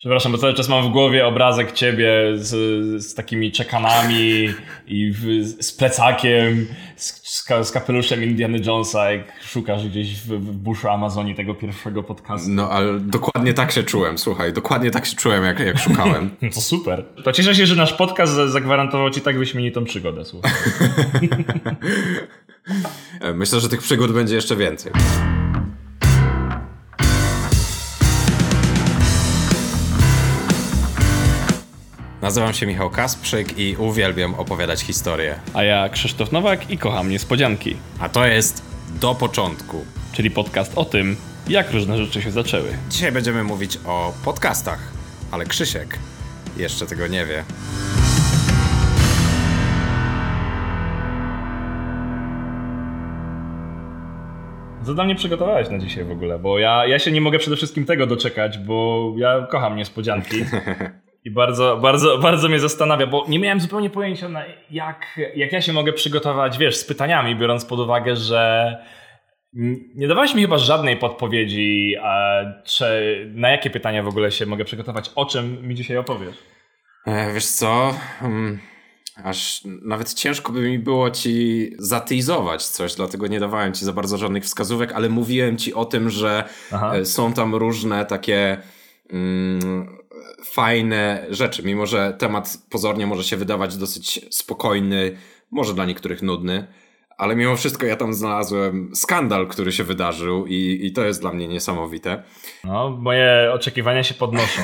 Przepraszam, bo cały czas mam w głowie obrazek ciebie z, z takimi czekanami i w, z plecakiem, z, z, kapeluszem Indiana Jonesa, jak szukasz gdzieś w, w buszu Amazonii tego pierwszego podcastu. No, ale dokładnie tak się czułem, słuchaj, dokładnie tak się czułem, jak, jak szukałem. No to super. To cieszę się, że nasz podcast zagwarantował ci tak wyśmienitą przygodę, słuchaj. Myślę, że tych przygód będzie jeszcze więcej. Nazywam się Michał Kasprzyk i uwielbiam opowiadać historie. A ja Krzysztof Nowak i kocham niespodzianki. A to jest Do Początku. Czyli podcast o tym, jak różne rzeczy się zaczęły. Dzisiaj będziemy mówić o podcastach, ale Krzysiek jeszcze tego nie wie. Co dla mnie przygotowałeś na dzisiaj w ogóle? Bo ja, ja się nie mogę przede wszystkim tego doczekać, bo ja kocham niespodzianki. I bardzo, bardzo, bardzo mnie zastanawia, bo nie miałem zupełnie pojęcia, jak, jak ja się mogę przygotować, wiesz, z pytaniami, biorąc pod uwagę, że nie dawałeś mi chyba żadnej podpowiedzi, czy na jakie pytania w ogóle się mogę przygotować, o czym mi dzisiaj opowiesz. E, wiesz co, hmm, aż nawet ciężko by mi było ci zatyzować coś, dlatego nie dawałem ci za bardzo żadnych wskazówek, ale mówiłem ci o tym, że Aha. E, są tam różne takie... Mm, fajne rzeczy, mimo że temat pozornie może się wydawać dosyć spokojny, może dla niektórych nudny, ale mimo wszystko ja tam znalazłem skandal, który się wydarzył i, i to jest dla mnie niesamowite. No, moje oczekiwania się podnoszą.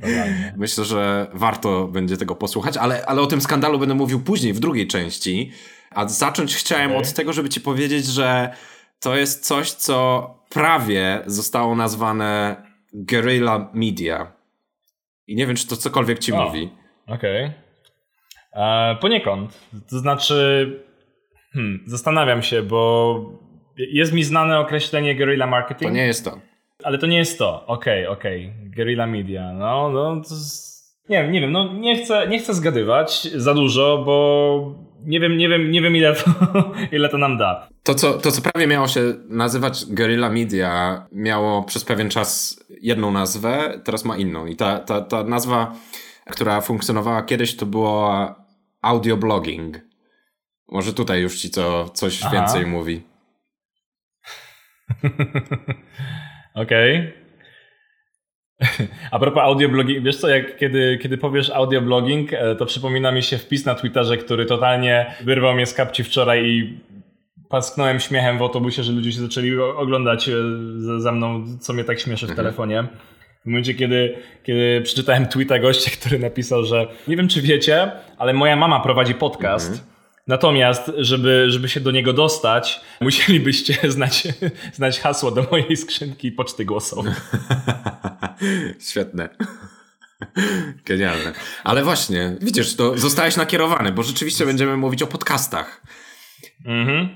Myślę, że warto będzie tego posłuchać, ale, ale o tym skandalu będę mówił później, w drugiej części. A zacząć chciałem okay. od tego, żeby ci powiedzieć, że to jest coś, co prawie zostało nazwane guerrilla media. I nie wiem, czy to cokolwiek ci o, mówi. Okej. Okay. E, poniekąd. To znaczy, hmm, zastanawiam się, bo jest mi znane określenie guerrilla marketing. To nie jest to. Ale to nie jest to. Okej, okay, okej. Okay. Guerrilla media. No, no. To nie wiem, nie wiem. No, nie chcę, nie chcę zgadywać za dużo, bo nie wiem, nie wiem, nie wiem ile, to, ile to nam da. To co, to, co prawie miało się nazywać Guerrilla Media, miało przez pewien czas jedną nazwę, teraz ma inną. I ta, ta, ta nazwa, która funkcjonowała kiedyś, to było audioblogging. Może tutaj już ci co, coś Aha. więcej mówi. Okej. Okay. A propos audioblogging, wiesz co, jak kiedy, kiedy powiesz audioblogging, e, to przypomina mi się wpis na Twitterze, który totalnie wyrwał mnie z kapci wczoraj i pasknąłem śmiechem w autobusie, że ludzie się zaczęli oglądać e, za mną, co mnie tak śmieszy w mhm. telefonie. W momencie, kiedy, kiedy przeczytałem tweeta gościa, który napisał, że nie wiem, czy wiecie, ale moja mama prowadzi podcast. Natomiast, żeby, żeby się do niego dostać, musielibyście znać, znać hasło do mojej skrzynki poczty głosowej. Świetne. Genialne. Ale właśnie, widzisz, to zostałeś nakierowany, bo rzeczywiście będziemy mówić o podcastach. Mhm.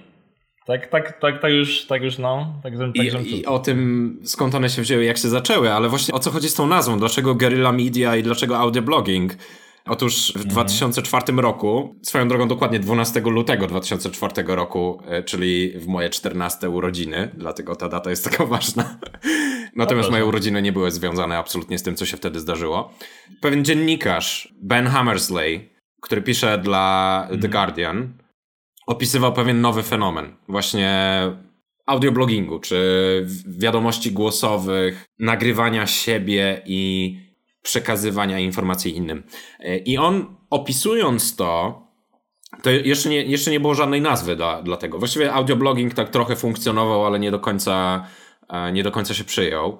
Tak, tak, tak, tak już, tak już, no. Tak, tak, I, I o tym, skąd one się wzięły, jak się zaczęły, ale właśnie o co chodzi z tą nazwą? Dlaczego guerrilla media i dlaczego audioblogging? Otóż w mhm. 2004 roku, swoją drogą dokładnie 12 lutego 2004 roku, e, czyli w moje 14 urodziny, dlatego ta data jest taka ważna. Natomiast moje urodziny nie były związane absolutnie z tym, co się wtedy zdarzyło. Pewien dziennikarz, Ben Hammersley, który pisze dla The mhm. Guardian, opisywał pewien nowy fenomen. Właśnie audioblogingu, czy wiadomości głosowych, nagrywania siebie i przekazywania informacji innym. E, I on opisując to, to jeszcze nie, jeszcze nie było żadnej nazwy dla, dla tego. Właściwie audioblogging tak trochę funkcjonował, ale nie do końca, e, nie do końca się przyjął.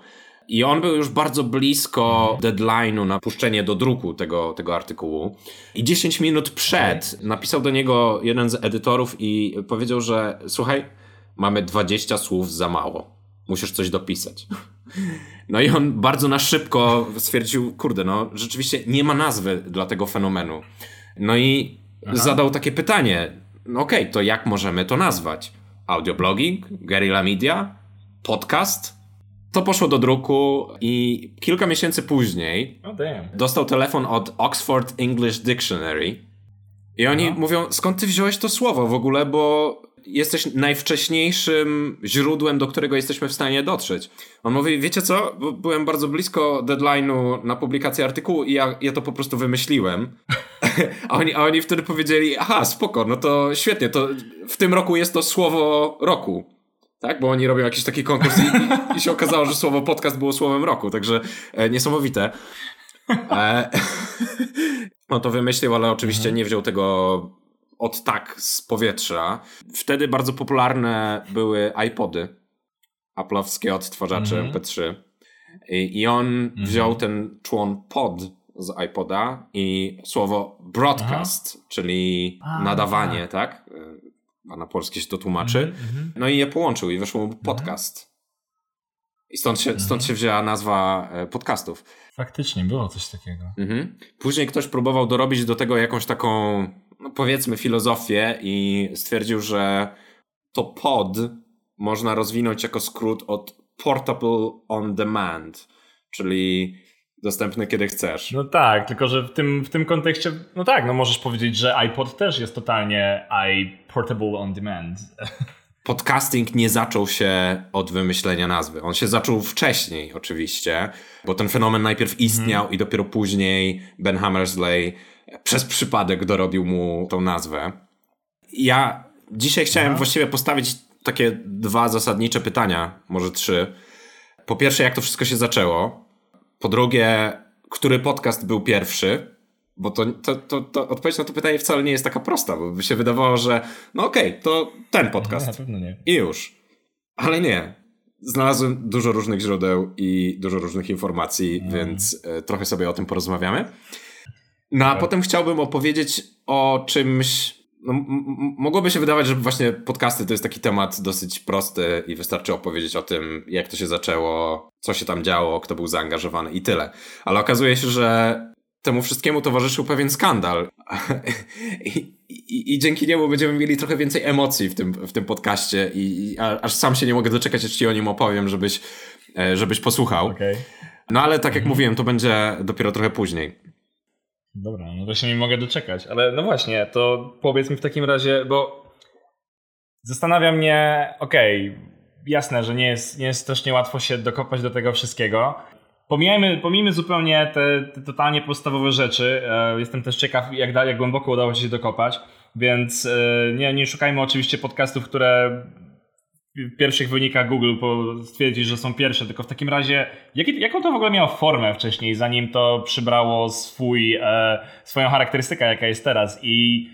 I on był już bardzo blisko deadline'u na puszczenie do druku tego, tego artykułu. I 10 minut przed napisał do niego jeden z edytorów i powiedział, że słuchaj, mamy 20 słów za mało. Musisz coś dopisać. No i on bardzo na szybko stwierdził, kurde, no rzeczywiście nie ma nazwy dla tego fenomenu. No i Aha. zadał takie pytanie, no okej, okay, to jak możemy to nazwać? Audioblogging? Guerrilla Media? Podcast? To poszło do druku i kilka miesięcy później oh, dostał telefon od Oxford English Dictionary i oni no. mówią, skąd ty wziąłeś to słowo w ogóle, bo jesteś najwcześniejszym źródłem, do którego jesteśmy w stanie dotrzeć. On mówi, wiecie co, byłem bardzo blisko deadline'u na publikację artykułu i ja, ja to po prostu wymyśliłem. a, oni, a oni wtedy powiedzieli, aha, spoko, no to świetnie, to w tym roku jest to słowo roku. Tak, bo oni robią jakiś taki konkurs i, i, się okazało, że słowo podcast było słowem roku, także e, niesamowite. E, no to wymyślił, ale oczywiście mhm. nie wziął tego od tak z powietrza. Wtedy bardzo popularne były iPody, aplowskie odtwarzacze mm -hmm. MP3. I, I, on mm -hmm. wziął ten człon pod z iPoda i słowo broadcast, Aha. czyli A, nadawanie, tak? tak? A na polskie się to tłumaczy. Mm -hmm. No i je połączył i wyszło mu mhm. podcast. I stąd się, stąd mhm. się wzięła nazwa e, podcastów. Faktycznie było coś takiego. Mhm. Później ktoś próbował dorobić do tego jakąś taką no powiedzmy, filozofię i stwierdził, że to pod można rozwinąć jako skrót od Portable on Demand, czyli dostępny kiedy chcesz. No tak, tylko że w tym, w tym kontekście, no tak, no możesz powiedzieć, że iPod też jest totalnie iPortable on Demand. Podcasting nie zaczął się od wymyślenia nazwy. On się zaczął wcześniej, oczywiście, bo ten fenomen najpierw istniał mm. i dopiero później Ben Hammersley przez przypadek dorobił mu tą nazwę. Ja dzisiaj chciałem Aha. właściwie postawić takie dwa zasadnicze pytania, może trzy. Po pierwsze, jak to wszystko się zaczęło? Po drugie, który podcast był pierwszy? Bo to, to, to, to odpowiedź na to pytanie wcale nie jest taka prosta, bo by się wydawało, że no okej, okay, to ten podcast. No, na pewno nie. I już. Ale nie. Znalazłem dużo różnych źródeł i dużo różnych informacji, no. więc y, trochę sobie o tym porozmawiamy. No a tak. potem chciałbym opowiedzieć o czymś. No, mogłoby się wydawać, że właśnie podcasty to jest taki temat dosyć prosty i wystarczy opowiedzieć o tym, jak to się zaczęło, co się tam działo, kto był zaangażowany i tyle. Ale okazuje się, że temu wszystkiemu towarzyszył pewien skandal. I, i, I, dzięki niemu będziemy mieli trochę więcej emocji w tym, w tym podcaście i, aż sam się nie mogę doczekać, aż ci o nim opowiem, żebyś, e, żebyś posłuchał. Okay. No ale tak jak mówiłem, to będzie dopiero trochę później. Dobra, no to się nie mogę doczekać. Ale no właśnie, to powiedz mi w takim razie, bo zastanawia mnie, okej, okay, jasne, że nie jest, nie jest strasznie łatwo się dokopać do tego wszystkiego. Pomijajmy, pomijmy zupełnie te, te totalnie podstawowe rzeczy. E, jestem też ciekaw, jak, jak głęboko udało się dokopać, więc e, nie, nie szukajmy oczywiście podcastów, które pierwszych wynikach Google stwierdzić, że są pierwsze, tylko w takim razie jak, jaką to w ogóle miało formę wcześniej, zanim to przybrało swój, e, swoją charakterystykę, jaka jest teraz i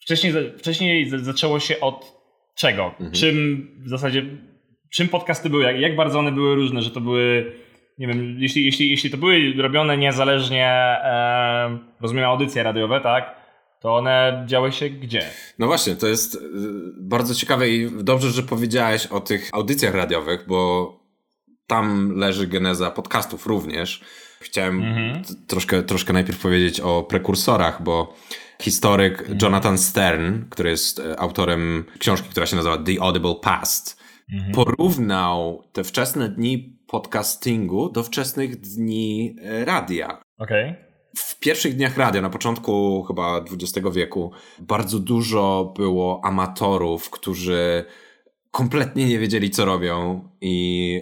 wcześniej, wcześniej zaczęło się od czego? Mhm. Czym w zasadzie, czym podcasty były, jak, jak bardzo one były różne, że to były nie wiem, jeśli, jeśli, jeśli to były robione niezależnie, e, rozumiem, audycje radiowe, tak? To one działy się gdzie? No właśnie, to jest y, bardzo ciekawe i dobrze, że powiedziałeś o tych audycjach radiowych, bo tam leży geneza podcastów również. Chciałem mhm. troszkę, troszkę najpierw powiedzieć o prekursorach, bo historyk mhm. Jonathan Stern, który jest e, autorem książki, która się nazywa The Audible Past, mhm. porównał te wczesne dni podcastingu do wczesnych dni e, radia. Okej. Okay w pierwszych dniach radia, na początku chyba XX wieku, bardzo dużo było amatorów, którzy kompletnie nie wiedzieli, co robią i,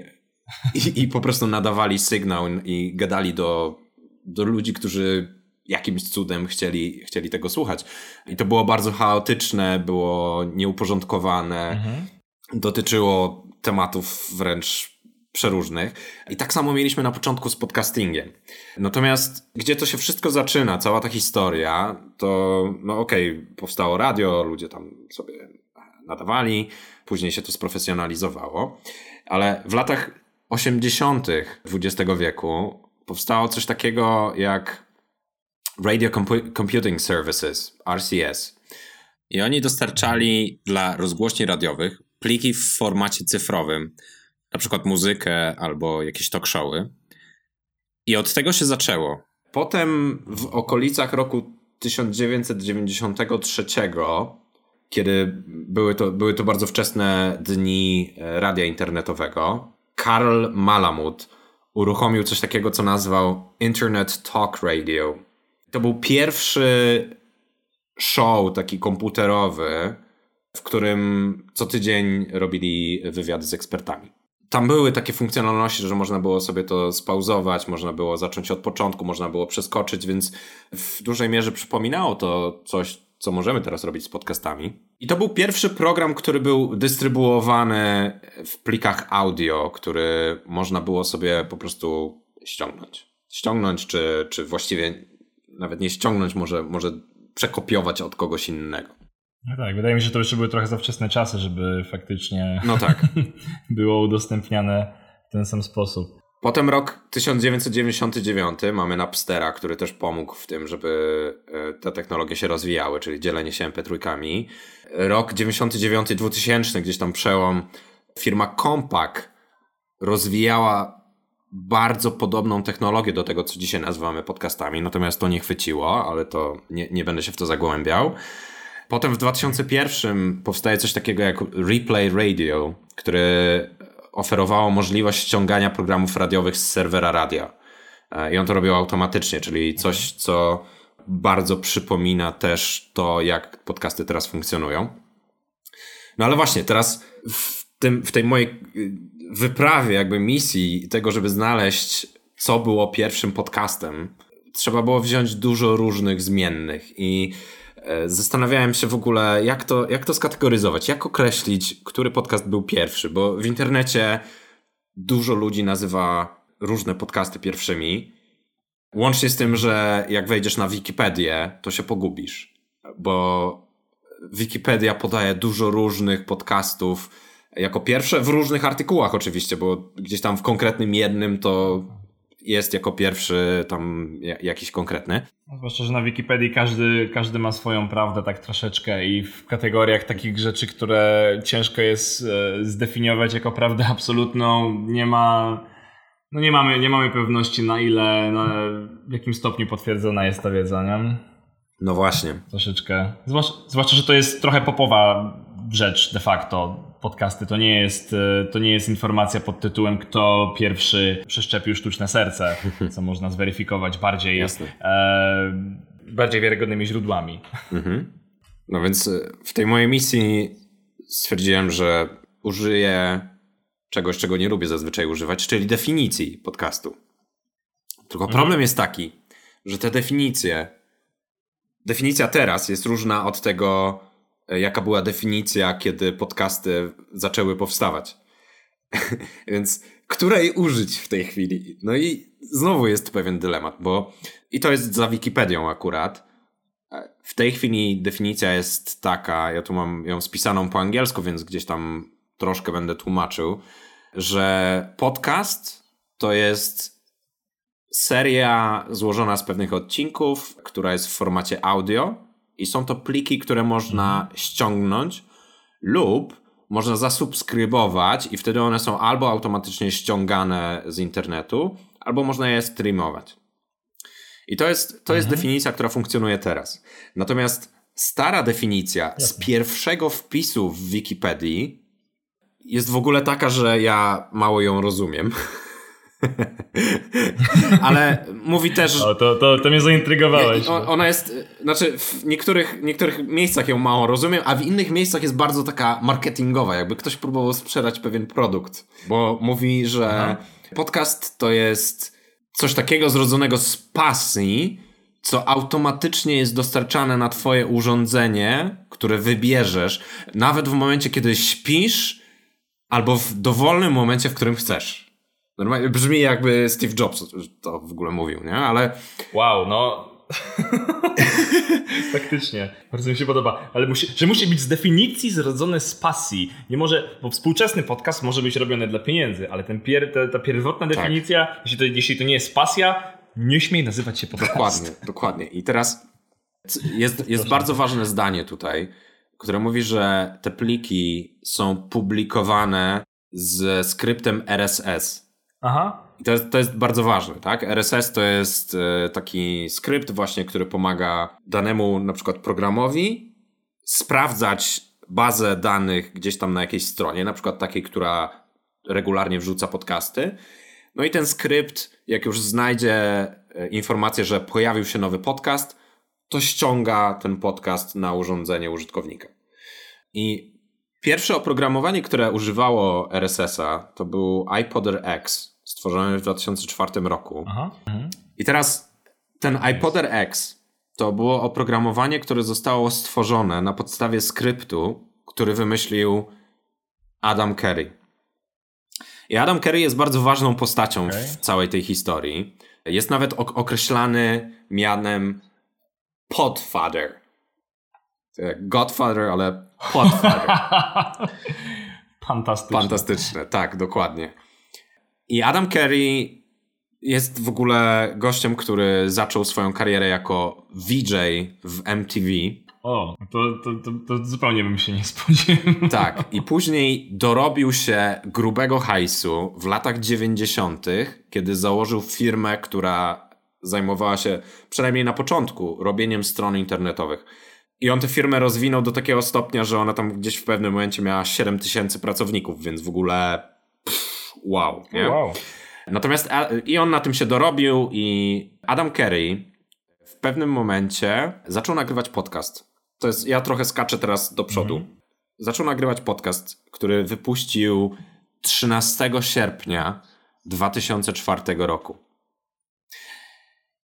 i, i po prostu nadawali sygnał i gadali do, do ludzi, którzy jakimś cudem chcieli, chcieli tego słuchać. I to było bardzo chaotyczne, było nieuporządkowane, mhm. dotyczyło tematów wręcz przeróżnych. I tak samo mieliśmy na początku z podcastingiem. Natomiast gdzie to się wszystko zaczyna, cała ta historia, to no okej, okay, powstało radio, ludzie tam sobie nadawali, później się to sprofesjonalizowało, ale w latach 80. XX wieku powstało coś takiego jak Radio Computing Services, RCS. I oni dostarczali dla rozgłośni radiowych pliki w formacie cyfrowym, na przykład muzykę albo jakieś talk showy. I od tego się zaczęło. Potem w okolicach roku 1993, kiedy były to, były to bardzo wczesne dni e, radia internetowego, Karl Malamud uruchomił coś takiego, co nazwał Internet Talk Radio. To był pierwszy show taki komputerowy, w którym co tydzień robili wywiady z ekspertami. Tam były takie funkcjonalności, że można było sobie to spauzować, można było zacząć od początku, można było przeskoczyć, więc w dużej mierze przypominało to coś, co możemy teraz robić z podcastami. I to był pierwszy program, który był dystrybuowany w plikach audio, który można było sobie po prostu ściągnąć. Ściągnąć, czy, czy właściwie nawet nie ściągnąć, może, może przekopiować od kogoś innego. No tak, wydaje mi się, że to jeszcze były trochę za wczesne czasy, żeby faktycznie no tak. było udostępniane w ten sam sposób. Potem rok 1999 mamy Napstera, który też pomógł w tym, żeby e, te technologie się rozwijały, czyli dzielenie się MP3. Rok 99-2000, gdzieś tam przełom, firma Compaq rozwijała bardzo podobną technologię do tego, co dzisiaj nazywamy podcastami, natomiast to nie chwyciło, ale to nie, nie będę się w to zagłębiał. Potem w 2001 powstaje coś takiego jak Replay Radio, który oferowało możliwość ściągania programów radiowych z serwera radia. E, I on to robił automatycznie, czyli coś, co bardzo przypomina też to, jak podcasty teraz funkcjonują. No ale właśnie, teraz w, tym, w tej mojej y, wyprawie, jakby misji tego, żeby znaleźć, co było pierwszym podcastem, trzeba było wziąć dużo różnych zmiennych i zastanawiałem się w ogóle, jak to, jak to skategoryzować, jak określić, który podcast był pierwszy, bo w internecie dużo ludzi nazywa różne podcasty pierwszymi. Łącznie z tym, że jak wejdziesz na Wikipedię, to się pogubisz, bo Wikipedia podaje dużo różnych podcastów jako pierwsze w różnych artykułach oczywiście, bo gdzieś tam w konkretnym jednym to jest jako pierwszy tam jakiś konkretny. Zwłaszcza, że na Wikipedii każdy, każdy ma swoją prawdę tak troszeczkę i w kategoriach takich rzeczy, które ciężko jest e, zdefiniować jako prawdę absolutną, nie ma... No nie mamy, nie mamy pewności na ile, na w jakim stopniu potwierdzona jest ta wiedza, nie? No właśnie. Troszeczkę. Zwłaszcza, zwłaszcza, że to jest trochę popowa rzecz de facto. Podcasty to nie jest, e, to nie jest informacja pod tytułem kto pierwszy przeszczepił sztuczne serce, co można zweryfikować bardziej, e, bardziej wiarygodnymi źródłami. Mhm. No więc e, w tej mojej misji stwierdziłem, że użyję czegoś, czego nie lubię zazwyczaj używać, czyli definicji podcastu. Tylko mhm. problem jest taki, że te definicje, definicja teraz jest różna od tego, jaka była definicja, kiedy podcasty zaczęły powstawać. Więc której użyć w tej chwili? No i znowu jest pewien dylemat, bo i to jest za Wikipedią akurat. E, w tej chwili definicja jest taka, ja tu mam ją spisaną po angielsku, więc gdzieś tam troszkę będę tłumaczył, że podcast to jest seria złożona z pewnych odcinków, która jest w formacie audio i są to pliki, które można mhm. ściągnąć lub można zasubskrybować i wtedy one są albo automatycznie ściągane z internetu, albo można je streamować. I to jest, to jest mhm. definicja, która funkcjonuje teraz. Natomiast stara definicja z pierwszego wpisu w Wikipedii jest w ogóle taka, że ja mało ją rozumiem. Ale mówi też. O, to, to, to mnie zaintrygowałeś. Ona jest. Znaczy, w niektórych, niektórych miejscach ją mało rozumiem, a w innych miejscach jest bardzo taka marketingowa, jakby ktoś próbował sprzedać pewien produkt. Bo mówi, że Aha. podcast to jest coś takiego zrodzonego z pasji, co automatycznie jest dostarczane na Twoje urządzenie, które wybierzesz, nawet w momencie, kiedy śpisz, albo w dowolnym momencie, w którym chcesz. Normalnie brzmi jakby Steve Jobs to w ogóle mówił, nie? Ale... Wow, no... Faktycznie, bardzo mi się podoba. Ale musi, że musi być z definicji zrodzone z pasji. Nie może, bo współczesny podcast może być robiony dla pieniędzy, ale ten pier, ta, ta pierwotna tak. definicja, jeśli, to, jeśli to nie jest pasja, nie śmiej nazywać się podcast. Dokładnie, dokładnie. I teraz jest, jest bardzo ważne zdanie tutaj, które mówi, że te pliki są publikowane z skryptem RSS. Aha. To jest, to jest bardzo ważne, tak? RSS to jest e, taki skrypt właśnie, który pomaga danemu na przykład programowi sprawdzać bazę danych gdzieś tam na jakiejś stronie, na przykład takiej, która regularnie wrzuca podcasty. No i ten skrypt, jak już znajdzie e, informację, że pojawił się nowy podcast, to ściąga ten podcast na urządzenie użytkownika. I pierwsze oprogramowanie, które używało RSS-a, to był iPodder X, stworzony w 2004 roku. Aha. Mhm. I teraz ten iPodder X to było oprogramowanie, które zostało stworzone na podstawie skryptu, który wymyślił Adam Carey. I Adam Carey jest bardzo ważną postacią okay. w całej tej historii. Jest nawet określany mianem Podfather. Godfather, ale Podfather. Fantastyczne. Fantastyczne, tak, dokładnie. I Adam Carey jest w ogóle gościem, który zaczął swoją karierę jako VJ w MTV. O, to, to, to, to zupełnie bym się nie spodziewał. Tak, i później dorobił się grubego hajsu w latach 90., kiedy założył firmę, która zajmowała się, przynajmniej na początku, robieniem stron internetowych. I on tę firmę rozwinął do takiego stopnia, że ona tam gdzieś w pewnym momencie miała 7 tysięcy pracowników, więc w ogóle pff, wow. Nie? wow. Natomiast i on na tym się dorobił i Adam Carey w pewnym momencie zaczął nagrywać podcast. To jest, ja trochę skaczę teraz do przodu. Mhm. Zaczął nagrywać podcast, który wypuścił 13 sierpnia 2004 roku.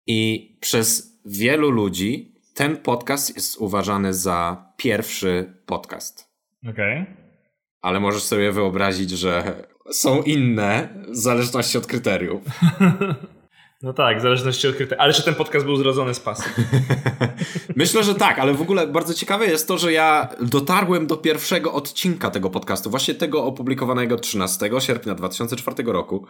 I przez wielu ludzi ten podcast jest uważany za pierwszy podcast. Okej. Okay. Ale możesz sobie wyobrazić, że są inne w zależności od kryteriów. No tak, w zależności od kryteriów. Ale czy ten podcast był zrodzony z pasy? Myślę, że tak, ale w ogóle bardzo ciekawe jest to, że ja dotarłem do pierwszego odcinka tego podcastu, właśnie tego opublikowanego 13 sierpnia 2004 roku.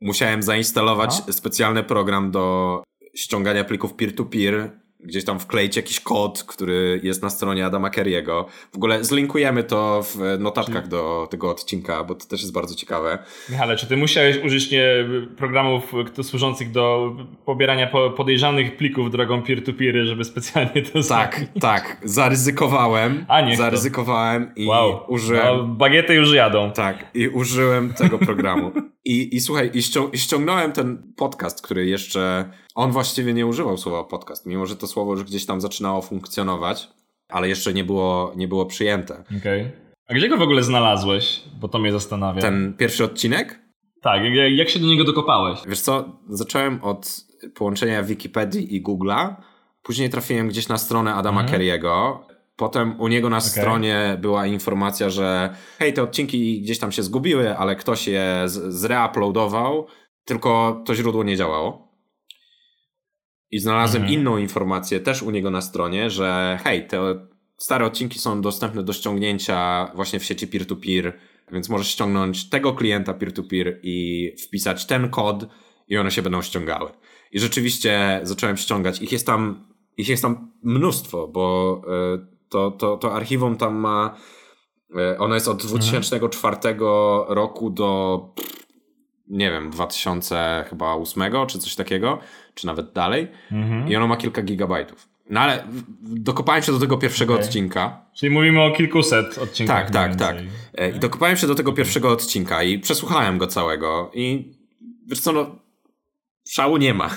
Musiałem zainstalować specjalny program do ściągania plików peer-to-peer gdzieś tam wkleić jakiś kod, który jest na stronie Adama Kerry'ego. W ogóle zlinkujemy to w notatkach do tego odcinka, bo to też jest bardzo ciekawe. Michale, czy ty musiałeś użyć nie, programów służących do pobierania podejrzanych plików drogą peer-to-peer, żeby specjalnie to Tak, zrobić? tak. Zaryzykowałem. A nie. Zaryzykowałem i wow. użyłem... No, bagiety już jadą. Tak, i użyłem tego programu. I, i słuchaj, i, ścią i ściągnąłem ten podcast, który jeszcze on właściwie nie używał słowa podcast, mimo że to słowo już gdzieś tam zaczynało funkcjonować, ale jeszcze nie było, nie było przyjęte. Okej. Okay. A gdzie go w ogóle znalazłeś? Bo to mnie zastanawia. Ten pierwszy odcinek? Tak, jak, się do niego dokopałeś? Wiesz co, zacząłem od połączenia Wikipedii i Google'a. Później trafiłem gdzieś na stronę Adama mhm. Kerry'ego. Potem u niego na okay. stronie była informacja, że hej, te odcinki gdzieś tam się zgubiły, ale ktoś je zreuploadował, tylko to źródło nie działało. I znalazłem mhm. inną informację też u niego na stronie, że hej, te stare odcinki są dostępne do ściągnięcia właśnie w sieci peer-to-peer, więc możesz ściągnąć tego klienta peer-to-peer i wpisać ten kod i one się będą ściągały. I rzeczywiście zacząłem ściągać. Ich jest tam, ich jest tam mnóstwo, bo e, to, to, to archiwum tam ma, e, ono jest od 2004 mhm. roku do nie wiem, 2008 czy coś takiego, czy nawet dalej. Mhm. I ono ma kilka gigabajtów. No ale dokopałem się do tego pierwszego okay. odcinka. Czyli mówimy o kilkuset odcinkach. Tak, tak, tak. Okay. I dokopałem się do tego pierwszego odcinka i przesłuchałem go całego i wiesz co, no szału nie ma.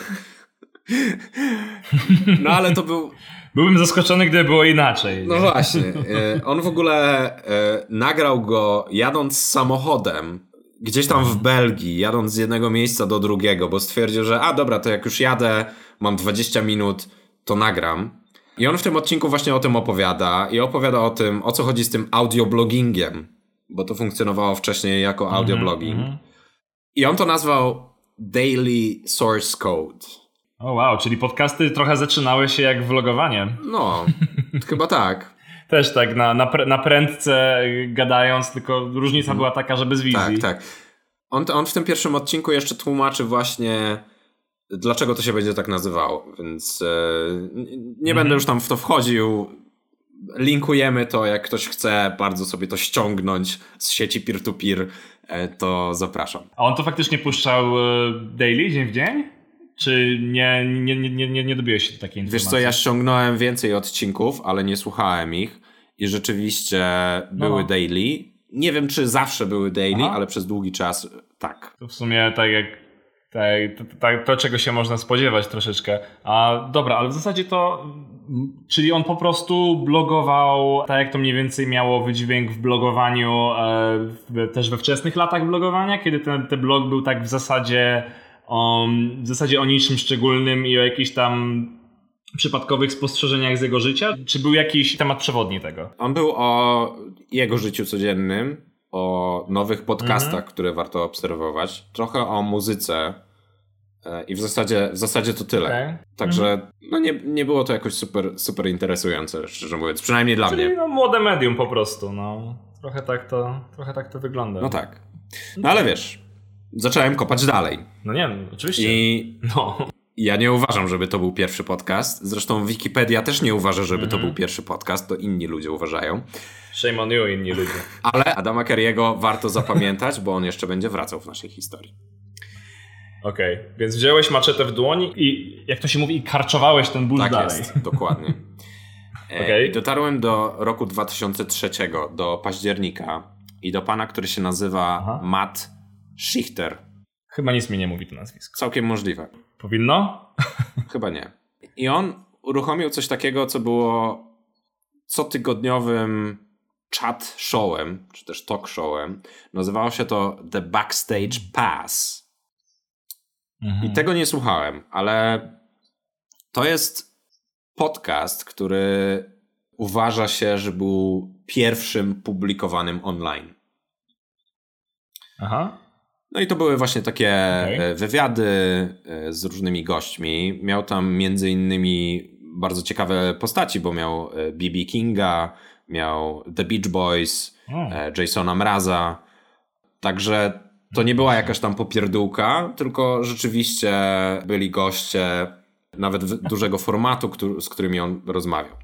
No ale to był... Byłbym zaskoczony, gdyby było inaczej. No właśnie. E, on w ogóle e, nagrał go jadąc samochodem gdzieś tam w Belgii, jadąc z jednego miejsca do drugiego, bo stwierdził, że a dobra, to jak już jadę, mam 20 minut, to nagram. I on w tym odcinku właśnie o tym opowiada i opowiada o tym, o co chodzi z tym audiobloggingiem, bo to funkcjonowało wcześniej jako mhm, audioblogging. -hmm. I on to nazwał Daily Source Code. O oh wow, czyli podcasty trochę zaczynały się jak vlogowanie. No, chyba tak. Też tak, na, na, na prędce gadając, tylko różnica hmm. była taka, że bez wizji. Tak, tak. On, on w tym pierwszym odcinku jeszcze tłumaczy właśnie dlaczego to się będzie tak nazywało, więc e, nie będę mhm. już tam w to wchodził. Linkujemy to, jak ktoś chce bardzo sobie to ściągnąć z sieci peer-to-peer, e, to zapraszam. A on to faktycznie puszczał e, daily, dzień w dzień? Czy nie, nie, nie, nie, nie dobiłeś się do takiej informacji? Wiesz co, ja ściągnąłem więcej odcinków, ale nie słuchałem ich i rzeczywiście były no. daily. Nie wiem, czy zawsze były daily, Aha. ale przez długi czas tak. To w sumie tak jak tak, to, czego się można spodziewać troszeczkę. A dobra, ale w zasadzie to Czyli on po prostu blogował, tak jak to mniej więcej miało wydźwięk w blogowaniu, e, też we wczesnych latach blogowania, kiedy ten, ten blog był tak w zasadzie, um, w zasadzie o niczym szczególnym i o jakichś tam przypadkowych spostrzeżeniach z jego życia? Czy był jakiś temat przewodni tego? On był o jego życiu codziennym, o nowych podcastach, mhm. które warto obserwować, trochę o muzyce, E, I w zasadzie, w zasadzie to tyle. Okay. Także mhm. no nie, nie było to jakoś super, super interesujące, szczerze mówiąc. Przynajmniej dla Czyli mnie. No, młode medium po prostu. No. Trochę, tak to, trochę tak to wygląda. No tak. No ale wiesz, zacząłem kopać dalej. No nie, no, oczywiście. I no. ja nie uważam, żeby to był pierwszy podcast. Zresztą Wikipedia też nie uważa, żeby to mhm. był pierwszy podcast. To inni ludzie uważają. Shame on you, inni ludzie. Ale Adama Kerry'ego warto zapamiętać, bo on jeszcze będzie wracał w naszej historii. Okej, okay. więc wziąłeś maczetę w dłoni i jak to się mówi, i karczowałeś ten ból tak dalej. Tak jest, dokładnie. E, okay. I dotarłem do roku 2003, do października i do pana, który się nazywa Aha. Matt Schichter. Chyba nic mi nie mówi to nazwisko. Całkiem możliwe. Powinno? Chyba nie. I on uruchomił coś takiego, co było cotygodniowym chat showem, czy też talk showem. Nazywało się to The Backstage Pass. Mhm. I tego nie słuchałem, ale to jest podcast, który uważa się, że był pierwszym publikowanym online. Aha. No i to były właśnie takie okay. E, wywiady e, z różnymi gośćmi. Miał tam między innymi bardzo ciekawe postaci, bo miał B.B. E, Kinga, miał The Beach Boys, oh. Jasona Mraza. Także to nie była jakaś tam popierdółka, tylko rzeczywiście byli goście nawet dużego formatu, który, z którymi on rozmawiał.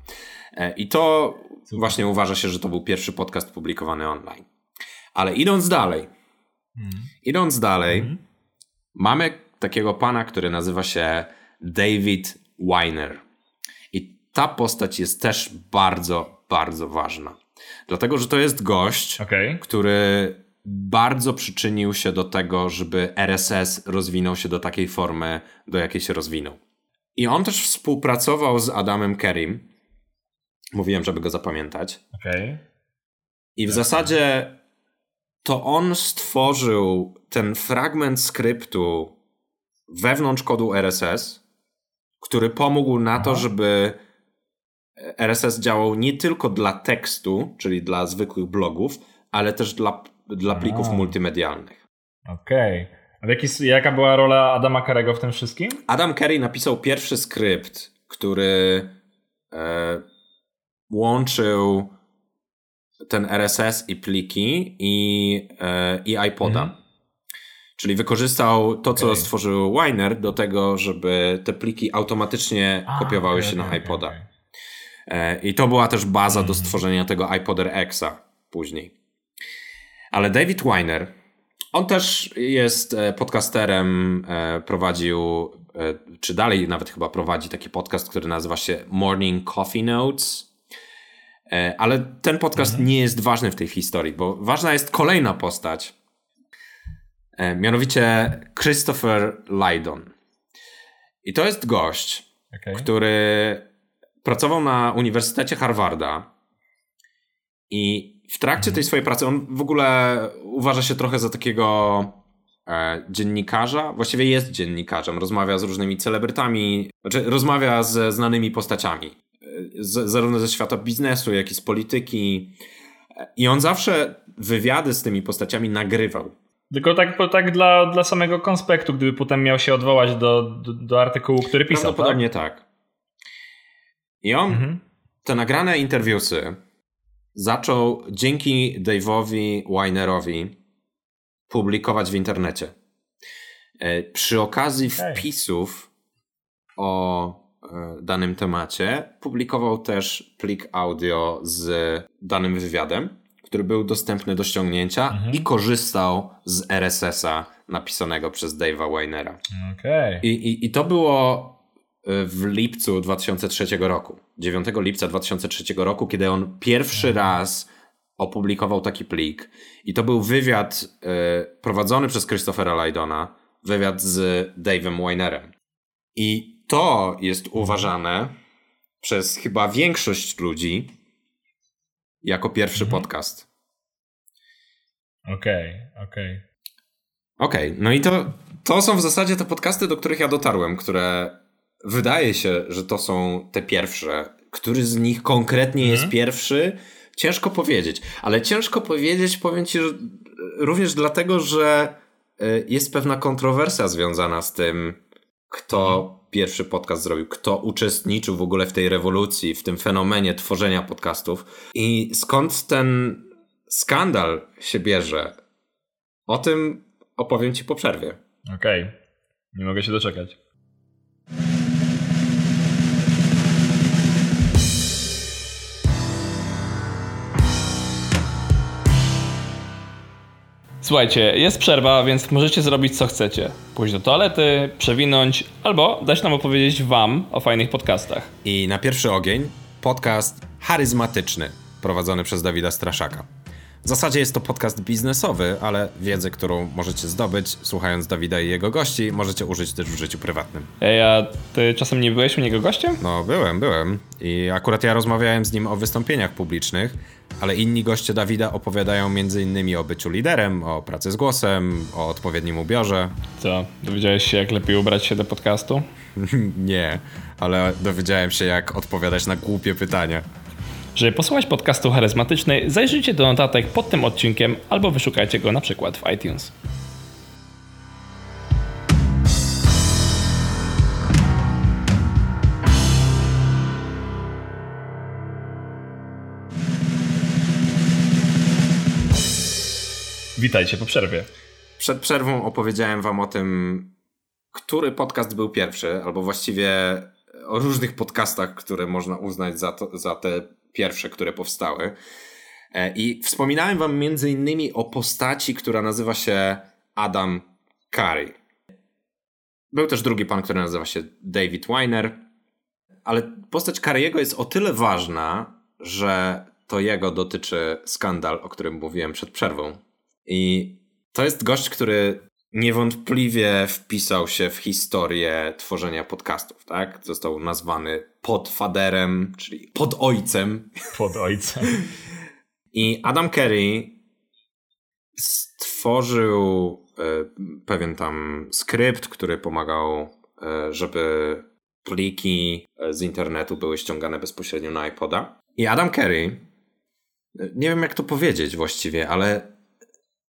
I to właśnie uważa się, że to był pierwszy podcast publikowany online. Ale idąc dalej, mm. idąc dalej, mm. mamy takiego pana, który nazywa się David Weiner. I ta postać jest też bardzo, bardzo ważna. Dlatego, że to jest gość, okay. który bardzo przyczynił się do tego, żeby RSS rozwinął się do takiej formy, do jakiej się rozwinął. I on też współpracował z Adamem Kerim. Mówiłem, żeby go zapamiętać. Okay. I w zasadzie to on stworzył ten fragment skryptu wewnątrz kodu RSS, który pomógł na to, żeby RSS działał nie tylko dla tekstu, czyli dla zwykłych blogów, ale też dla dla plików A. multimedialnych. Okej. Okay. A jaki, jaka była rola Adama Carey'ego w tym wszystkim? Adam Carey napisał pierwszy skrypt, który e, łączył ten RSS i pliki i, e, i iPoda. Mhm. Czyli wykorzystał to, co okay. stworzył Winer do tego, żeby te pliki automatycznie A, kopiowały okay, się na iPoda. E, I to była też baza do mhm. stworzenia tego iPoder Xa później. Ale David Weiner, on też jest e, podcasterem, prowadził, czy dalej nawet chyba prowadzi taki podcast, który nazywa się Morning Coffee Notes. Ale ten podcast mhm. nie jest ważny w tej historii, bo ważna jest kolejna postać. Mianowicie Christopher Lydon. I to jest gość, okay. który pracował na Uniwersytecie Harvarda i w trakcie tej swojej pracy on w ogóle uważa się trochę za takiego e, dziennikarza. Właściwie jest dziennikarzem. Rozmawia z różnymi celebrytami, znaczy rozmawia ze znanymi postaciami. E, z, zarówno ze świata biznesu, jak i z polityki. I on zawsze wywiady z tymi postaciami nagrywał. Tylko tak, tak dla, dla samego konspektu, gdyby potem miał się odwołać do, do, do artykułu, który pisał. Prawdopodobnie tak. tak. I on mhm. te nagrane interwiusy zaczął dzięki Dave'owi Winerowi publikować w internecie. E, przy okazji wpisów o danym temacie publikował też plik audio z danym wywiadem, który był dostępny do ściągnięcia mhm. i korzystał z RSS-a napisanego przez Dave'a Winera. Okay. I, i, I to było w lipcu 2003 roku. 9 lipca 2003 roku, kiedy on pierwszy mhm. raz opublikował taki plik. I to był wywiad y, prowadzony przez Christophera Lydona, wywiad z Dave'em Weinerem. I to jest uważane przez chyba większość ludzi jako pierwszy mhm. podcast. Okej, okay, okej. Okay. Okej, okay, no i to, to są w zasadzie te podcasty, do których ja dotarłem, które wydaje się, że to są te pierwsze. Który z nich konkretnie mhm. jest pierwszy? Ciężko powiedzieć, ale ciężko powiedzieć, powiem ci, że również dlatego, że y, jest pewna kontrowersja związana z tym, kto mhm. Pierwszy podcast zrobił, kto uczestniczył w ogóle w tej rewolucji, w tym fenomenie tworzenia podcastów i skąd ten skandal się bierze. O tym opowiem ci po przerwie. Okej, okay. nie mogę się doczekać. Słuchajcie, jest przerwa, więc możecie zrobić co chcecie. Pójść do toalety, przewinąć, albo dać nam opowiedzieć wam o fajnych podcastach. I na pierwszy ogień podcast charyzmatyczny, prowadzony przez Dawida Straszaka. W zasadzie jest to podcast biznesowy, ale wiedzę, którą możecie zdobyć słuchając Dawida i jego gości, możecie użyć też w życiu prywatnym. Ej, a ty czasem nie byłeś u niego gościem? No, byłem, byłem. I akurat ja rozmawiałem z nim o wystąpieniach publicznych, ale inni goście Dawida opowiadają m.in. o byciu liderem, o pracy z głosem, o odpowiednim ubiorze. Co, dowiedziałeś się, jak lepiej ubrać się do podcastu? nie, ale dowiedziałem się, jak odpowiadać na głupie pytania. Żeby posłuchać podcastu charyzmatyczny, zajrzyjcie do notatek pod tym odcinkiem albo wyszukajcie go na przykład w iTunes. Witajcie po przerwie. Przed przerwą opowiedziałem wam o tym, który podcast był pierwszy, albo właściwie o różnych podcastach, które można uznać za, to, za te pierwsze, które powstały. E, I wspominałem wam między innymi o postaci, która nazywa się Adam Curry. Był też drugi pan, który nazywa się David Weiner, ale postać Curry'ego jest o tyle ważna, że to jego dotyczy skandal, o którym mówiłem przed przerwą. I to jest gość, który niewątpliwie wpisał się w historię tworzenia podcastów, tak? Został nazwany podfaderem, czyli pod ojcem. Pod ojcem. I Adam Kerry stworzył e, pewien tam skrypt, który pomagał, e, żeby pliki e, z internetu były ściągane bezpośrednio na iPoda. I Adam Kerry, nie wiem jak to powiedzieć właściwie, ale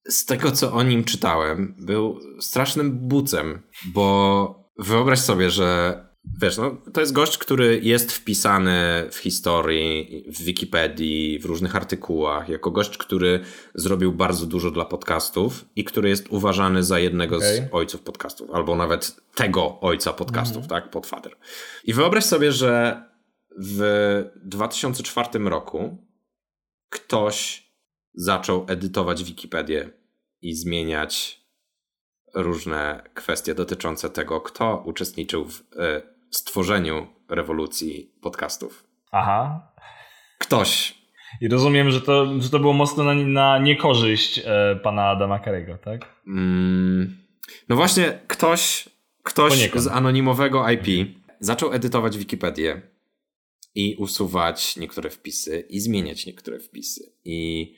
z tego, co o nim czytałem, był strasznym bucem, bo wyobraź sobie, że wiesz, no, to jest gość, który jest wpisany w historii, w Wikipedii, w różnych artykułach, jako gość, który zrobił bardzo dużo dla podcastów i który jest uważany za jednego okay. z ojców podcastów, albo nawet tego ojca podcastów, mhm. tak, podfather. I wyobraź sobie, że w 2004 roku ktoś zaczął edytować Wikipedię i zmieniać różne kwestie dotyczące tego, kto uczestniczył w y, stworzeniu rewolucji podcastów. Aha. Ktoś. I rozumiem, że to, że to było mocno na, na niekorzyść e, pana Adama Carey'ego, tak? Mm, no właśnie, ktoś, ktoś z anonimowego IP zaczął edytować Wikipedię i usuwać niektóre wpisy i zmieniać niektóre wpisy. I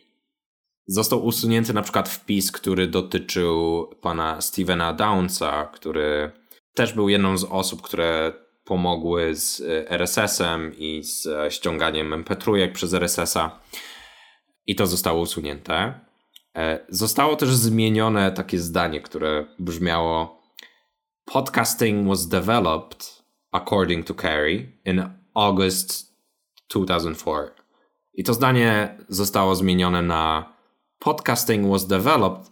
Został usunięty na przykład wpis, który dotyczył pana Stevena Downsa, który też był jedną z osób, które pomogły z e, RSS-em i z e, ściąganiem MP3 przez RSS-a. I to zostało usunięte. E, zostało też zmienione takie zdanie, które brzmiało: Podcasting was developed, according to Carey, in August 2004. I to zdanie zostało zmienione na podcasting was developed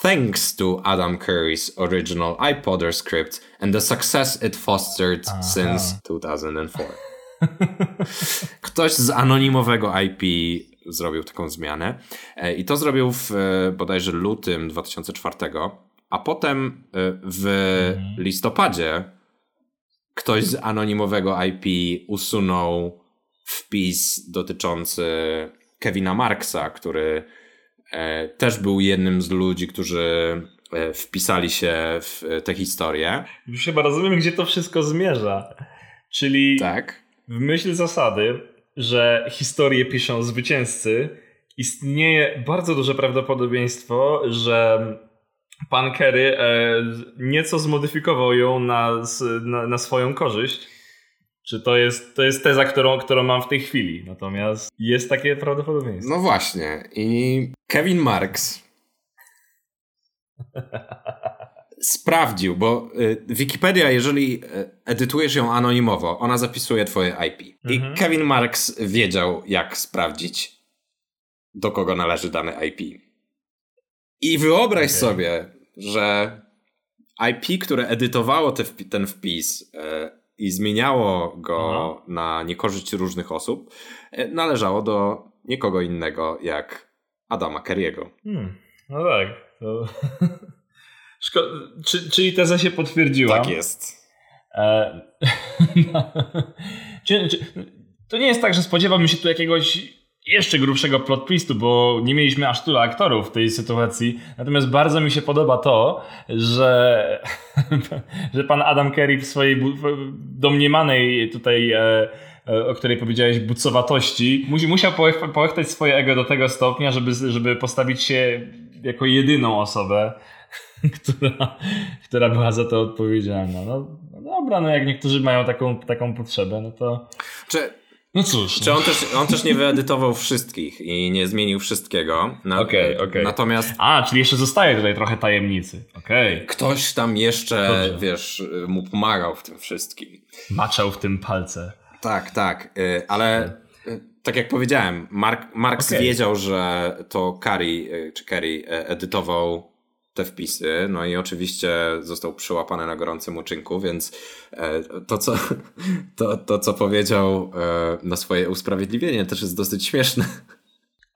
thanks to Adam Curry's original iPodder script and the success it fostered Aha. since 2004. Ktoś z anonimowego IP zrobił taką zmianę e, i to zrobił w e, bodajże lutym 2004, a potem e, w mhm. listopadzie ktoś z anonimowego IP usunął wpis dotyczący Kevina Marksa, który też był jednym z ludzi, którzy e, wpisali się w tę historię. Już chyba rozumiem, gdzie to wszystko zmierza. Czyli tak. w myśl zasady, że historię piszą zwycięzcy, istnieje bardzo duże prawdopodobieństwo, że pan Kerry e, nieco zmodyfikował ją na, na, na, swoją korzyść. Czy to jest, to jest teza, którą, którą mam w tej chwili. Natomiast jest takie prawdopodobieństwo. No właśnie. I Kevin Marks sprawdził, bo y, Wikipedia, jeżeli y, edytujesz ją anonimowo, ona zapisuje twoje IP. Mhm. I Kevin Marks wiedział, jak sprawdzić, do kogo należy dane IP. I wyobraź okay. sobie, że IP, które edytowało te, ten wpis e, i zmieniało go Aha. na niekorzyść różnych osób, e, należało do nikogo innego jak Adama Kerry'ego. Hmm. No tak. To... Szko- czy, czyli teza się potwierdziła. Tak jest. E... czy, to nie jest tak, że spodziewamy się tu jakiegoś jeszcze grubszego plot twistu, bo nie mieliśmy aż tylu aktorów w tej sytuacji. Natomiast bardzo mi się podoba to, że, że pan Adam Kerry w swojej domniemanej tutaj, e, e, o której powiedziałeś, bucowatości, musiał połechtać swoje ego do tego stopnia, żeby, żeby postawić się jako jedyną osobę, która, która była za to odpowiedzialna. No, no dobra, no jak niektórzy mają taką, taką potrzebę, no to... Czy no cóż. Czy on też, on też nie wyedytował wszystkich i nie zmienił wszystkiego. Na, okej, okay, okay, Natomiast. A, czyli jeszcze zostaje tutaj trochę tajemnicy. Okej. Okay. Ktoś tam jeszcze, Dobrze. wiesz, mu pomagał w tym wszystkim. Maczał w tym palce. Tak, tak. Y, ale y, tak jak powiedziałem, Mark, Marx wiedział, że to Curry, y, czy Kerry edytował te wpisy. No i oczywiście został przyłapany na gorącym uczynku, więc e, to, co, to, to, co powiedział e, na swoje usprawiedliwienie, też jest dosyć śmieszne.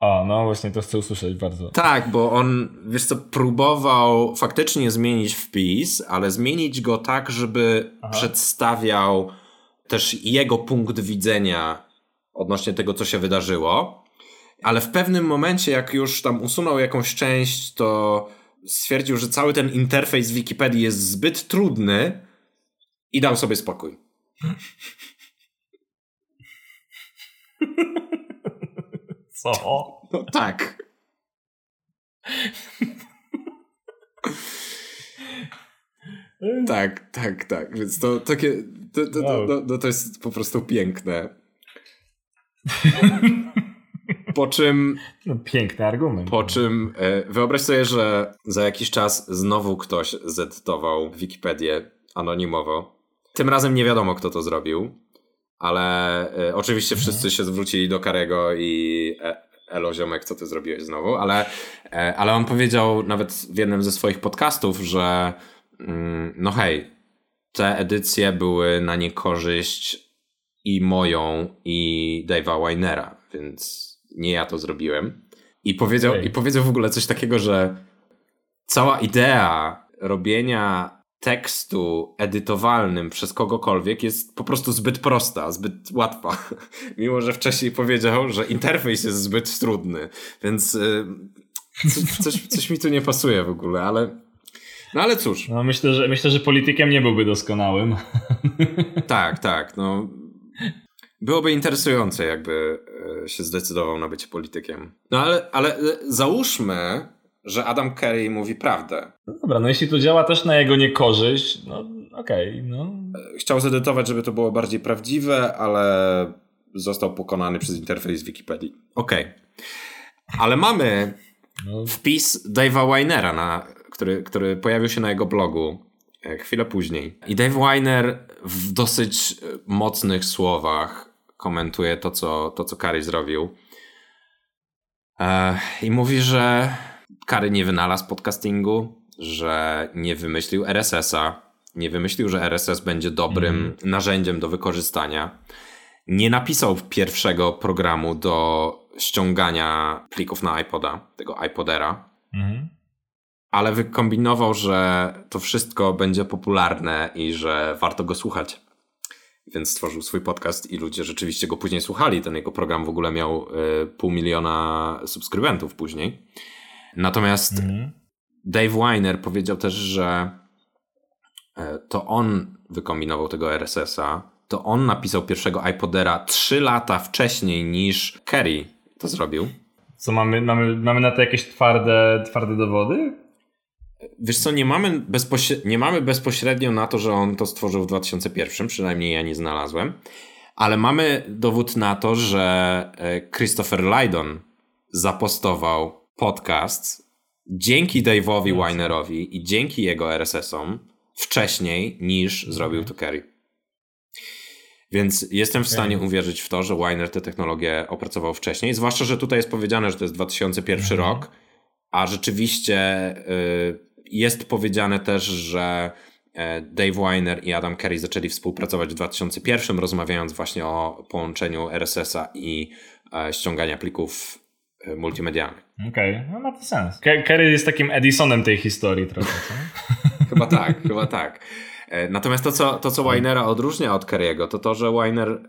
A, no właśnie to chcę usłyszeć bardzo. Tak, bo on, wiesz co, próbował faktycznie zmienić wpis, ale zmienić go tak, żeby Aha. przedstawiał też jego punkt widzenia odnośnie tego, co się wydarzyło. Ale w pewnym momencie, jak już tam usunął jakąś część, to stwierdził, że cały ten interfejs Wikipedii jest zbyt trudny i dał sobie spokój. Co? No tak. tak, tak, tak. Więc to takie. To, to, to, to, to jest po prostu piękne. Po czym. No, piękny argument. Po czym e, wyobraź sobie, że za jakiś czas znowu ktoś zedytował Wikipedię anonimowo. Tym razem nie wiadomo, kto to zrobił, ale e, oczywiście wszyscy się zwrócili do Karego i e, Elo ziomek, co ty zrobiłeś znowu, ale, ale on powiedział nawet w jednym ze swoich podcastów, że mm, no hej, te edycje były na niekorzyść i moją, i Dave'a Winera, więc nie ja to zrobiłem. I powiedział, I powiedział w ogóle coś takiego, że cała idea robienia tekstu edytowalnym przez kogokolwiek jest po prostu zbyt prosta, zbyt łatwa. Mimo, że wcześniej powiedział, że interfejs jest zbyt trudny. Więc y, coś, coś mi tu nie pasuje w ogóle, ale no ale cóż. No myślę, że myślę, że politykiem nie byłby doskonałym. Tak, tak. No, Byłoby interesujące, jakby e, się zdecydował na bycie politykiem. No ale, ale e, załóżmy, że Adam Kerry mówi prawdę. No dobra, no jeśli to działa też na jego niekorzyść, no okej, okay, no. E, chciał zedytować, żeby to było bardziej prawdziwe, ale został pokonany przez interfejs Wikipedii. Okej. Okay. Ale mamy no. wpis Dave'a Winera, na, który, który pojawił się na jego blogu chwilę później. I Dave Weiner w dosyć mocnych słowach komentuje to, co, to, co Kary zrobił. I mówi, że Kary nie wynalazł podcastingu, że nie wymyślił RSS-a, nie wymyślił, że RSS będzie dobrym mm. narzędziem do wykorzystania. Nie napisał pierwszego programu do ściągania plików na iPoda, tego iPodera. Mm. Ale wykombinował, że to wszystko będzie popularne i że warto go słuchać więc stworzył swój podcast i ludzie rzeczywiście go później słuchali. Ten jego program w ogóle miał y, pół miliona subskrybentów później. Natomiast mm. Dave Weiner powiedział też, że e, to on wykombinował tego RSS-a, to on napisał pierwszego iPodera 3 lata wcześniej niż Kerry to zrobił. Co mamy, mamy, mamy na to jakieś twarde, twarde dowody? Wiesz co, nie mamy, bezpośrednio, nie mamy bezpośrednio na to, że on to stworzył w 2001, przynajmniej ja nie znalazłem, ale mamy dowód na to, że e, Christopher Lydon zapostował podcast dzięki Dave'owi Winerowi i dzięki jego RSS-om wcześniej niż zrobił to Kerry. Więc jestem w stanie uwierzyć w to, że Winer tę technologię opracował wcześniej, zwłaszcza, że tutaj jest powiedziane, że to jest 2001 mhm. rok, a rzeczywiście y, jest powiedziane też, że e, Dave Weiner i Adam Carey zaczęli współpracować w 2001, rozmawiając właśnie o połączeniu RSS-a i e, ściągania plików e, multimedialnych. Okej, okay. no ma to sens. Kerry jest takim Edisonem tej historii trochę, chyba tak, chyba tak. Natomiast to, co, to, co Winera odróżnia od Kerry'ego, to to, że Winer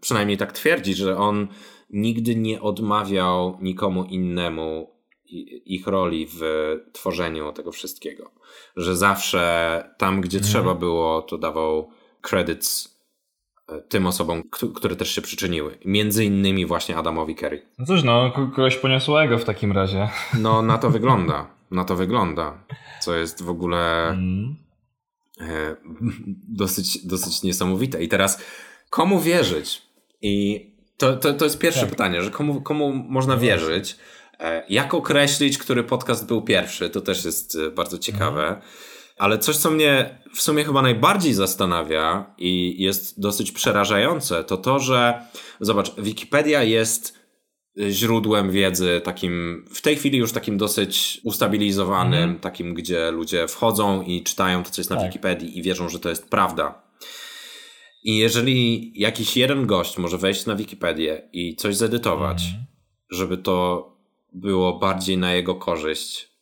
przynajmniej tak twierdzi, że on nigdy nie odmawiał nikomu innemu ich roli w tworzeniu tego wszystkiego. Że zawsze tam, gdzie mhm. trzeba było, to dawał credits e, tym osobom, które też się przyczyniły. Między innymi właśnie Adamowi Kerry. No cóż, no, kogoś poniosłego w takim razie. No, na to wygląda. Na to wygląda. Co jest w ogóle mm. dosyć, dosyć niesamowite. I teraz, komu wierzyć? I to, to, to jest pierwsze tak. pytanie, że komu, komu można no wierzyć? E, jak określić, który podcast był pierwszy? To też jest e, bardzo ciekawe. Mhm. Ale coś, co mnie w sumie chyba najbardziej zastanawia i jest dosyć przerażające, to to, że zobacz, Wikipedia jest e, źródłem wiedzy takim, w tej chwili już takim dosyć ustabilizowanym, mhm. takim, gdzie ludzie wchodzą i czytają to, co jest na tak. Wikipedii i wierzą, że to jest prawda. I jeżeli jakiś jeden gość może wejść na Wikipedię i coś zedytować, mhm. żeby to było bardziej na jego korzyść,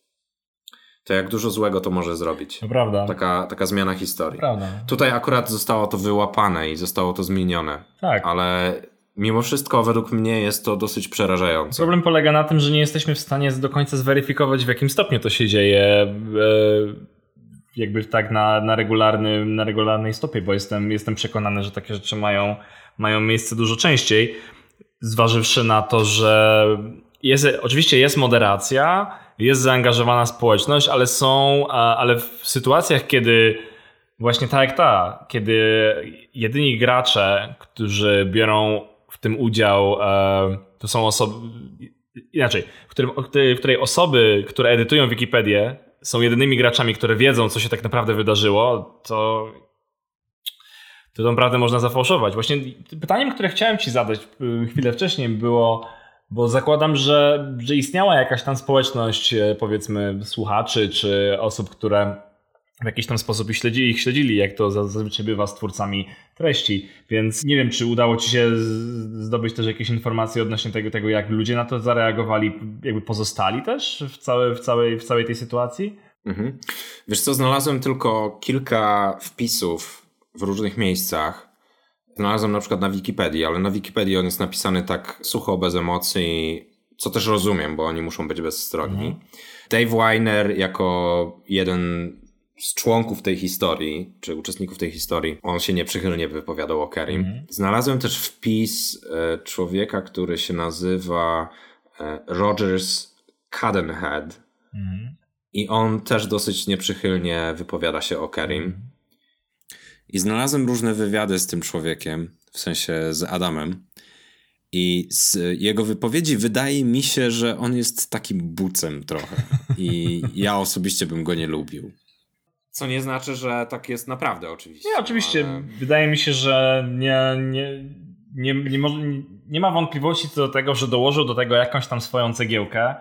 to jak dużo złego to może zrobić. To prawda. Taka, taka zmiana historii. To prawda. Tutaj akurat zostało to wyłapane i zostało to zmienione. Tak. Ale mimo wszystko według mnie jest to dosyć przerażające. Problem polega na tym, że nie jesteśmy w stanie do końca zweryfikować w jakim stopniu to się dzieje e, jakby tak na, na, regularnym, na regularnej stopie, bo jestem, jestem przekonany, że takie rzeczy mają, mają miejsce dużo częściej, zważywszy na to, że jest, oczywiście jest moderacja, jest zaangażowana społeczność, ale są, ale w sytuacjach, kiedy właśnie tak jak ta, kiedy jedyni gracze, którzy biorą w tym udział, e, to są osoby, inaczej, w, którym, w której osoby, które edytują Wikipedię, są jedynymi graczami, które wiedzą, co się tak naprawdę wydarzyło, to to naprawdę można zafałszować. Właśnie pytaniem, które chciałem ci zadać y, chwilę wcześniej było, bo zakładam, że, że istniała jakaś tam społeczność, e, powiedzmy, słuchaczy czy osób, które w jakiś tam sposób ich śledzili, ich śledzili, jak to zazwyczaj bywa z twórcami treści. Więc nie wiem, czy udało ci się zdobyć też jakieś informacje odnośnie tego, tego jak ludzie na to zareagowali, jakby pozostali też w, całe, w, całej, w całej tej sytuacji? Mhm. Wiesz co, znalazłem tylko kilka wpisów w różnych miejscach Znalazłem na przykład na Wikipedii, ale na Wikipedii on jest napisany tak sucho, bez emocji, co też rozumiem, bo oni muszą być bezstronni. Mhm. Dave Weiner jako jeden z członków tej historii, czy uczestników tej historii, on się nieprzychylnie wypowiadał o Kerim. Mhm. Znalazłem też wpis e, człowieka, który się nazywa e, Rogers Cadenhead mhm. i on też dosyć nieprzychylnie wypowiada się o Kerim. I znalazłem różne wywiady z tym człowiekiem, w sensie z Adamem. I z jego wypowiedzi wydaje mi się, że on jest takim bucem trochę. I ja osobiście bym go nie lubił. Co nie znaczy, że tak jest naprawdę, oczywiście. Nie, oczywiście. Ale... Wydaje mi się, że nie, nie, nie, nie, może, nie ma wątpliwości co do tego, że dołożył do tego jakąś tam swoją cegiełkę.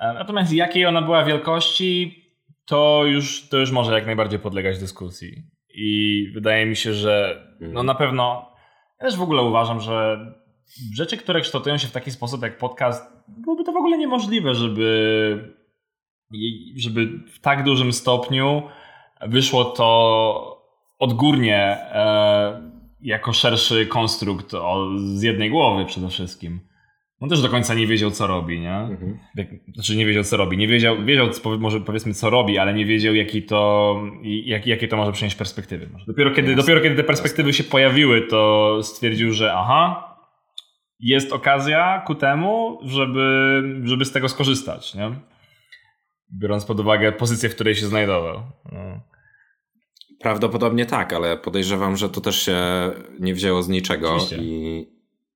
E, natomiast jakiej ona była wielkości, to już, to już może jak najbardziej podlegać dyskusji. I wydaje mi się, że no mhm. na pewno, ja też w ogóle uważam, że rzeczy, które kształtują się w taki sposób jak podcast, byłoby to w ogóle niemożliwe, żeby, żeby w tak dużym stopniu wyszło to odgórnie e, jako szerszy konstrukt o, z jednej głowy przede wszystkim. On też do końca nie wiedział, co robi, nie? Mhm. Znaczy nie wiedział, co robi. Nie wiedział, wiedział może powiedzmy, co robi, ale nie wiedział, jaki to, jak, jakie to może przynieść perspektywy. Dopiero kiedy, dopiero kiedy te perspektywy się pojawiły, to stwierdził, że aha, jest okazja ku temu, żeby, żeby z tego skorzystać, nie? Biorąc pod uwagę pozycję, w której się znajdował. No. Prawdopodobnie tak, ale podejrzewam, że to też się nie wzięło z niczego Oczywiście. i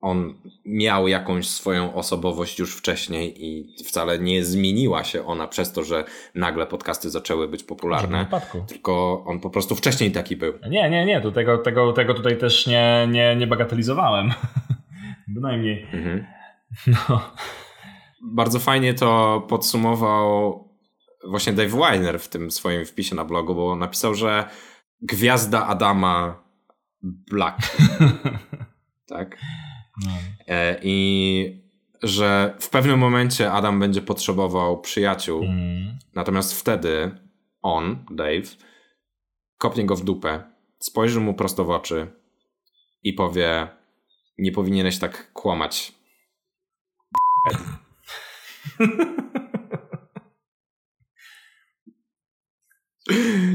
on miał jakąś swoją osobowość już wcześniej i wcale nie zmieniła się ona przez to, że nagle podcasty zaczęły być popularne. Tylko on po prostu wcześniej taki był. Nie, nie, nie, to tego, tego, tego tutaj też nie, nie, nie bagatelizowałem. Bynajmniej. Mhm. No. Bardzo fajnie to podsumował właśnie Dave Weiner w tym swoim wpisie na blogu, bo napisał, że gwiazda Adama Black. tak? No. E, I że w pewnym momencie Adam będzie potrzebował przyjaciół, mm. natomiast wtedy on, Dave, kopnie go w dupę, spojrzy mu prosto w oczy i powie: Nie powinieneś tak kłamać.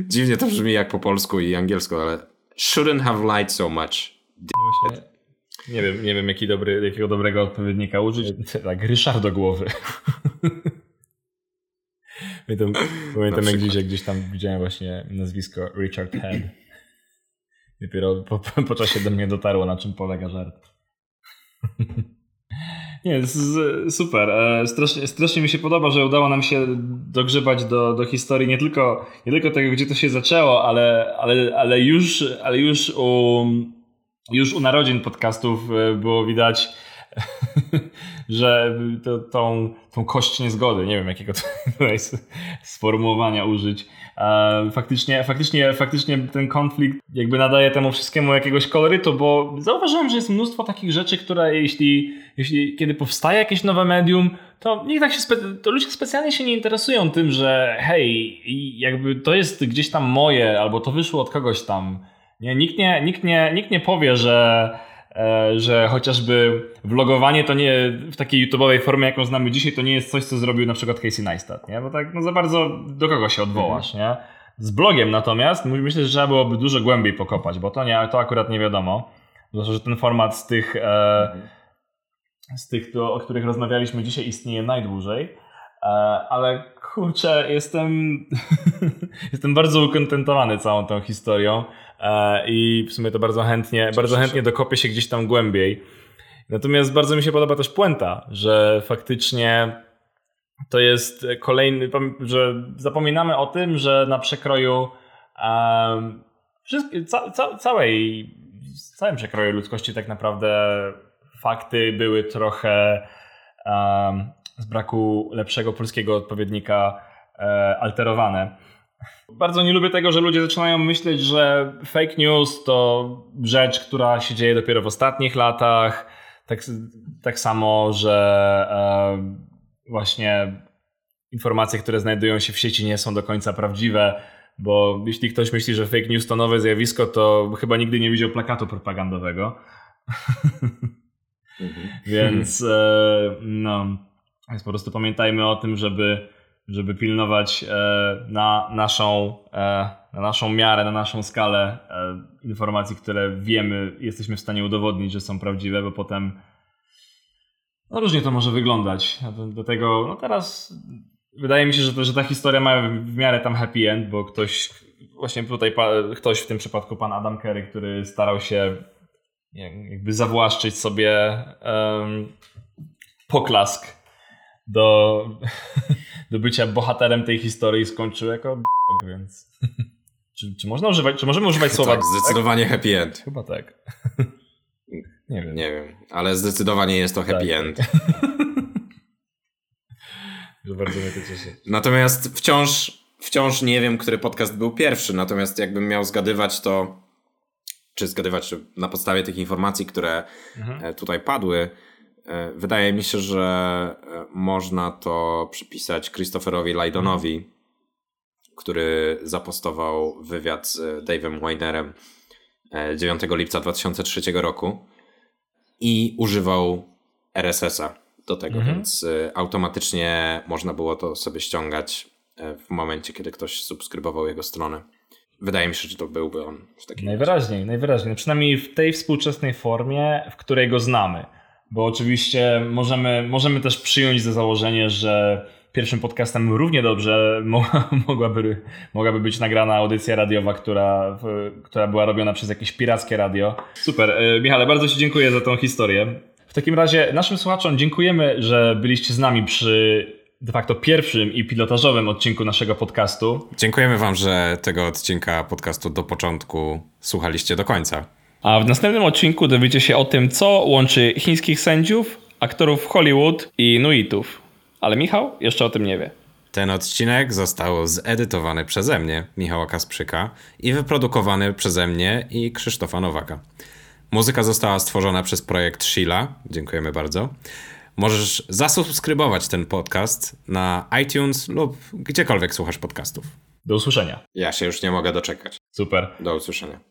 Dziwnie to brzmi jak po polsku i angielsku, ale shouldn't have lied so much. Właśnie nie wiem, nie wiem jaki dobry, jakiego dobrego odpowiednika użyć. Tak, Ryszard do głowy. Pamiętam, pamiętam jak gdzieś, jak gdzieś tam widziałem właśnie nazwisko Richard Head. Dopiero po, po czasie do mnie dotarło, na czym polega żart. Nie, super. E, strasznie, strasznie mi się podoba, że udało nam się dogrzebać do, do historii nie tylko, nie tylko tego, gdzie to się zaczęło, ale, ale, ale, już, ale już u już u narodzin podcastów e, było widać, że to, tą, tą kość niezgody, nie wiem jakiego tutaj sformułowania użyć, faktycznie, faktycznie, faktycznie ten konflikt jakby nadaje temu wszystkiemu jakiegoś kolorytu, bo zauważyłem, że jest mnóstwo takich rzeczy, które jeśli, jeśli kiedy powstaje jakieś nowe medium, to nikt tak się to ludzie specjalnie się nie interesują tym, że hej, jakby to jest gdzieś tam moje, albo to wyszło od kogoś tam nie, nikt, nie, nikt, nie, nikt nie powie, że, e, że chociażby vlogowanie to nie w takiej YouTube'owej formie, jaką znamy dzisiaj, to nie jest coś, co zrobił na przykład Casey Neistat, nie? Bo tak no za bardzo do kogo się odwołasz, nie? Z blogiem natomiast myślę, że trzeba byłoby dużo głębiej pokopać, bo to, nie, to akurat nie wiadomo. Zwłaszcza, że ten format z tych, e, z tych, o których rozmawialiśmy dzisiaj istnieje najdłużej. E, ale kurczę, jestem, jestem bardzo ukontentowany całą tą historią. E, i w sumie to bardzo chętnie, bardzo chętnie dokopię się gdzieś tam głębiej. Natomiast bardzo mi się podoba też puenta, że faktycznie to jest kolejny, że zapominamy o tym, że na przekroju um, ca, ca, całej, całym przekroju ludzkości tak naprawdę fakty były trochę um, z braku lepszego polskiego odpowiednika um, alterowane. Bardzo nie lubię tego, że ludzie zaczynają myśleć, że fake news to rzecz, która się dzieje dopiero w ostatnich latach. Tak, tak samo, że e, właśnie informacje, które znajdują się w sieci nie są do końca prawdziwe, bo jeśli ktoś myśli, że fake news to nowe zjawisko, to chyba nigdy nie widział plakatu propagandowego. Mhm. Więc e, no, więc po prostu pamiętajmy o tym, żeby żeby pilnować e, na naszą, e, na naszą miarę, na naszą skalę e, informacji, które wiemy, jesteśmy w stanie udowodnić, że są prawdziwe, bo potem no różnie to może wyglądać. Do, do tego, no teraz wydaje mi się, że, to, że ta historia ma w miarę tam happy end, bo ktoś, właśnie tutaj ktoś w tym przypadku pan Adam Kerry, który starał się jakby zawłaszczyć sobie um, poklask do, do bycia bohaterem tej historii skończył jako b***, więc... Czy, czy można używać, czy możemy używać słowa... Tak, zdecydowanie tak? happy end. Chyba tak. Nie wiem. Nie wiem, ale zdecydowanie jest to happy tak. end. bardzo mnie to cieszy. Natomiast wciąż, wciąż nie wiem, który podcast był pierwszy, natomiast jakbym miał zgadywać to, czy zgadywać czy na podstawie tych informacji, które mhm. E, tutaj padły, wydaje mi się, że e, można to przypisać Christopherowi Lydonowi, który zapostował wywiad z e, Dave'em Weinerem 9 lipca 2003 roku i używał RSS-a do tego, mhm. więc automatycznie można było to sobie ściągać e, w momencie, kiedy ktoś subskrybował jego stronę. Wydaje mi się, że to byłby on w takim Najwyraźniej, najwyraźniej. Przynajmniej w tej współczesnej formie, w której go znamy. Bo oczywiście możemy, możemy też przyjąć za założenie, że pierwszym podcastem równie dobrze mogłaby, mogłaby być nagrana audycja radiowa, która, która była robiona przez jakieś pirackie radio. Super. E, Michale, bardzo Ci dziękuję za tą historię. W takim razie naszym słuchaczom dziękujemy, że byliście z nami przy de facto pierwszym i pilotażowym odcinku naszego podcastu. Dziękujemy Wam, że tego odcinka podcastu do początku słuchaliście do końca. A w następnym odcinku dowiecie się o tym, co łączy chińskich sędziów, aktorów Hollywood i Nuitów. Ale Michał jeszcze o tym nie wie. Ten odcinek został zedytowany przeze mnie, Michała Kasprzyka, i wyprodukowany przeze mnie i Krzysztofa Nowaka. Muzyka została stworzona przez projekt Sheila. Dziękujemy bardzo. Możesz zasubskrybować ten podcast na iTunes lub gdziekolwiek słuchasz podcastów. Do usłyszenia. Ja się już nie mogę doczekać. Super. Do usłyszenia.